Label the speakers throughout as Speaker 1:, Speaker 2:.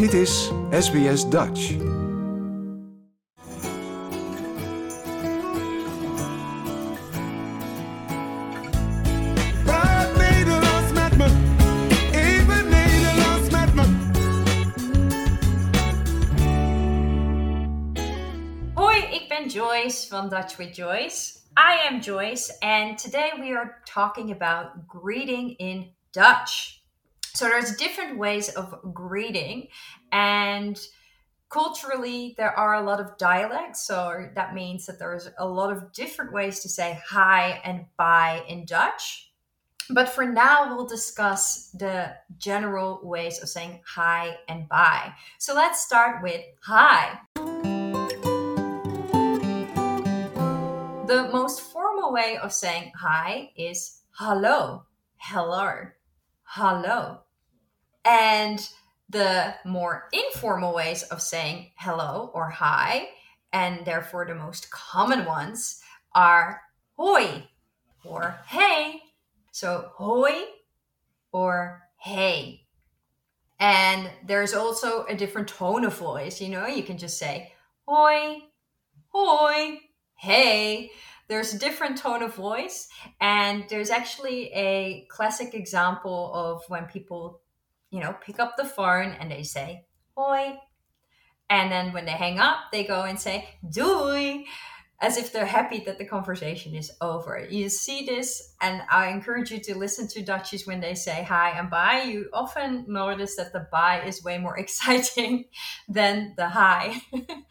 Speaker 1: Dit is SBS Dutch.
Speaker 2: Waar Nederlands met me, even Nederlands met me.
Speaker 3: Hoi, ik ben Joyce van Dutch with Joyce. I am Joyce, and today we are talking about greeting in Dutch. So there's different ways of greeting, and culturally there are a lot of dialects. So that means that there's a lot of different ways to say hi and bye in Dutch. But for now, we'll discuss the general ways of saying hi and bye. So let's start with hi. The most formal way of saying hi is hello, hello, hello. And the more informal ways of saying hello or hi, and therefore the most common ones, are hoi or hey. So hoi or hey. And there's also a different tone of voice, you know, you can just say hoi, hoi, hey. There's a different tone of voice, and there's actually a classic example of when people, you know, pick up the phone and they say hoi. And then when they hang up, they go and say doei, as if they're happy that the conversation is over. You see this, and I encourage you to listen to Dutchies when they say hi and bye. You often notice that the bye is way more exciting than the hi.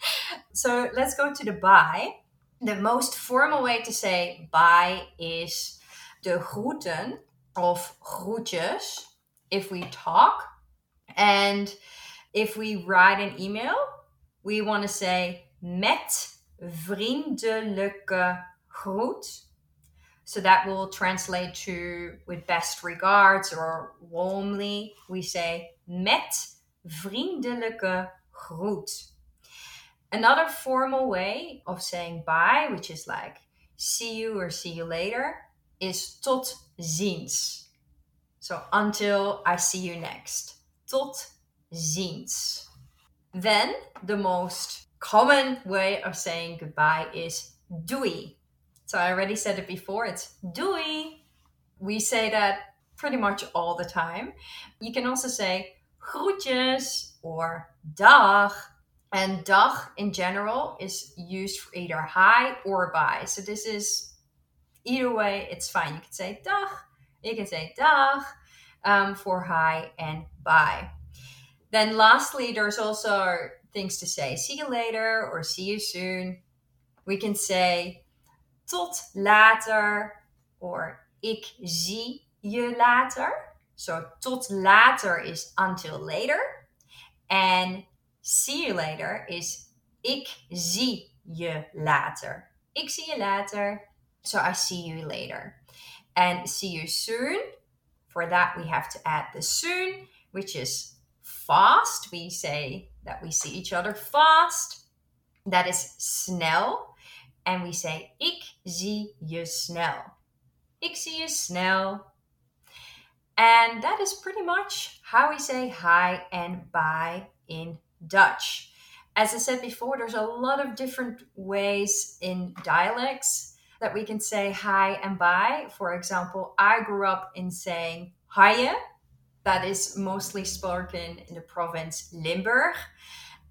Speaker 3: so let's go to the bye. The most formal way to say bye is de groeten of groetjes if we talk. And if we write an email, we want to say met vriendelijke groet. So that will translate to with best regards or warmly. We say met vriendelijke groet. Another formal way of saying bye, which is like see you or see you later, is tot ziens. So until I see you next. Tot ziens. Then the most common way of saying goodbye is doei. So I already said it before, it's doei. We say that pretty much all the time. You can also say groetjes or dag. And dag in general is used for either hi or bye. So this is either way, it's fine. You can say dag, you can say dag um, for hi and bye. Then lastly, there's also things to say see you later or see you soon. We can say tot later or ik zie je later. So tot later is until later. And see you later is ik zie je later. Ik zie je later. So I see you later. And see you soon. For that, we have to add the soon, which is fast. We say that we see each other fast. That is snel. And we say ik zie je snel. Ik zie je snel. And that is pretty much how we say hi and bye in Dutch. As I said before, there's a lot of different ways in dialects that we can say hi and bye. For example, I grew up in saying hiye. That is mostly spoken in the province Limburg.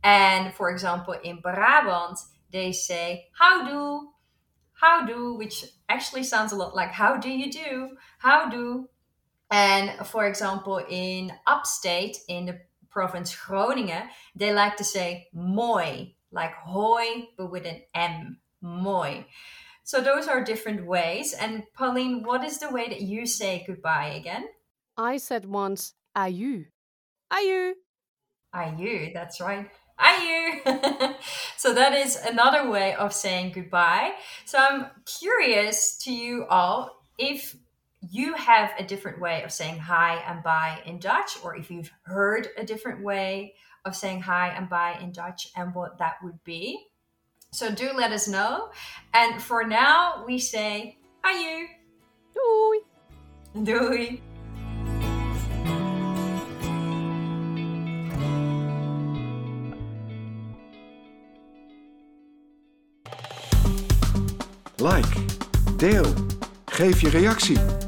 Speaker 3: And for example, in Brabant, they say houdoe, how do, which actually sounds a lot like how do you do, how do. And for example, in upstate, in the province Groningen, they like to say moi, like hoi, but with an M, moi. So those are different ways. And Pauline, what is the way that you say goodbye again?
Speaker 4: I said once, ayu. Ayu.
Speaker 3: Ayu, that's right. Ayu. so that is another way of saying goodbye. So I'm curious to you all if you have a different way of saying hi and bye in Dutch, or if you've heard a different way of saying hi and bye in Dutch and what that would be. So do let us know. And for now, we say adieu.
Speaker 4: Doei.
Speaker 3: Doei.
Speaker 1: Like, deel, geef je reactie.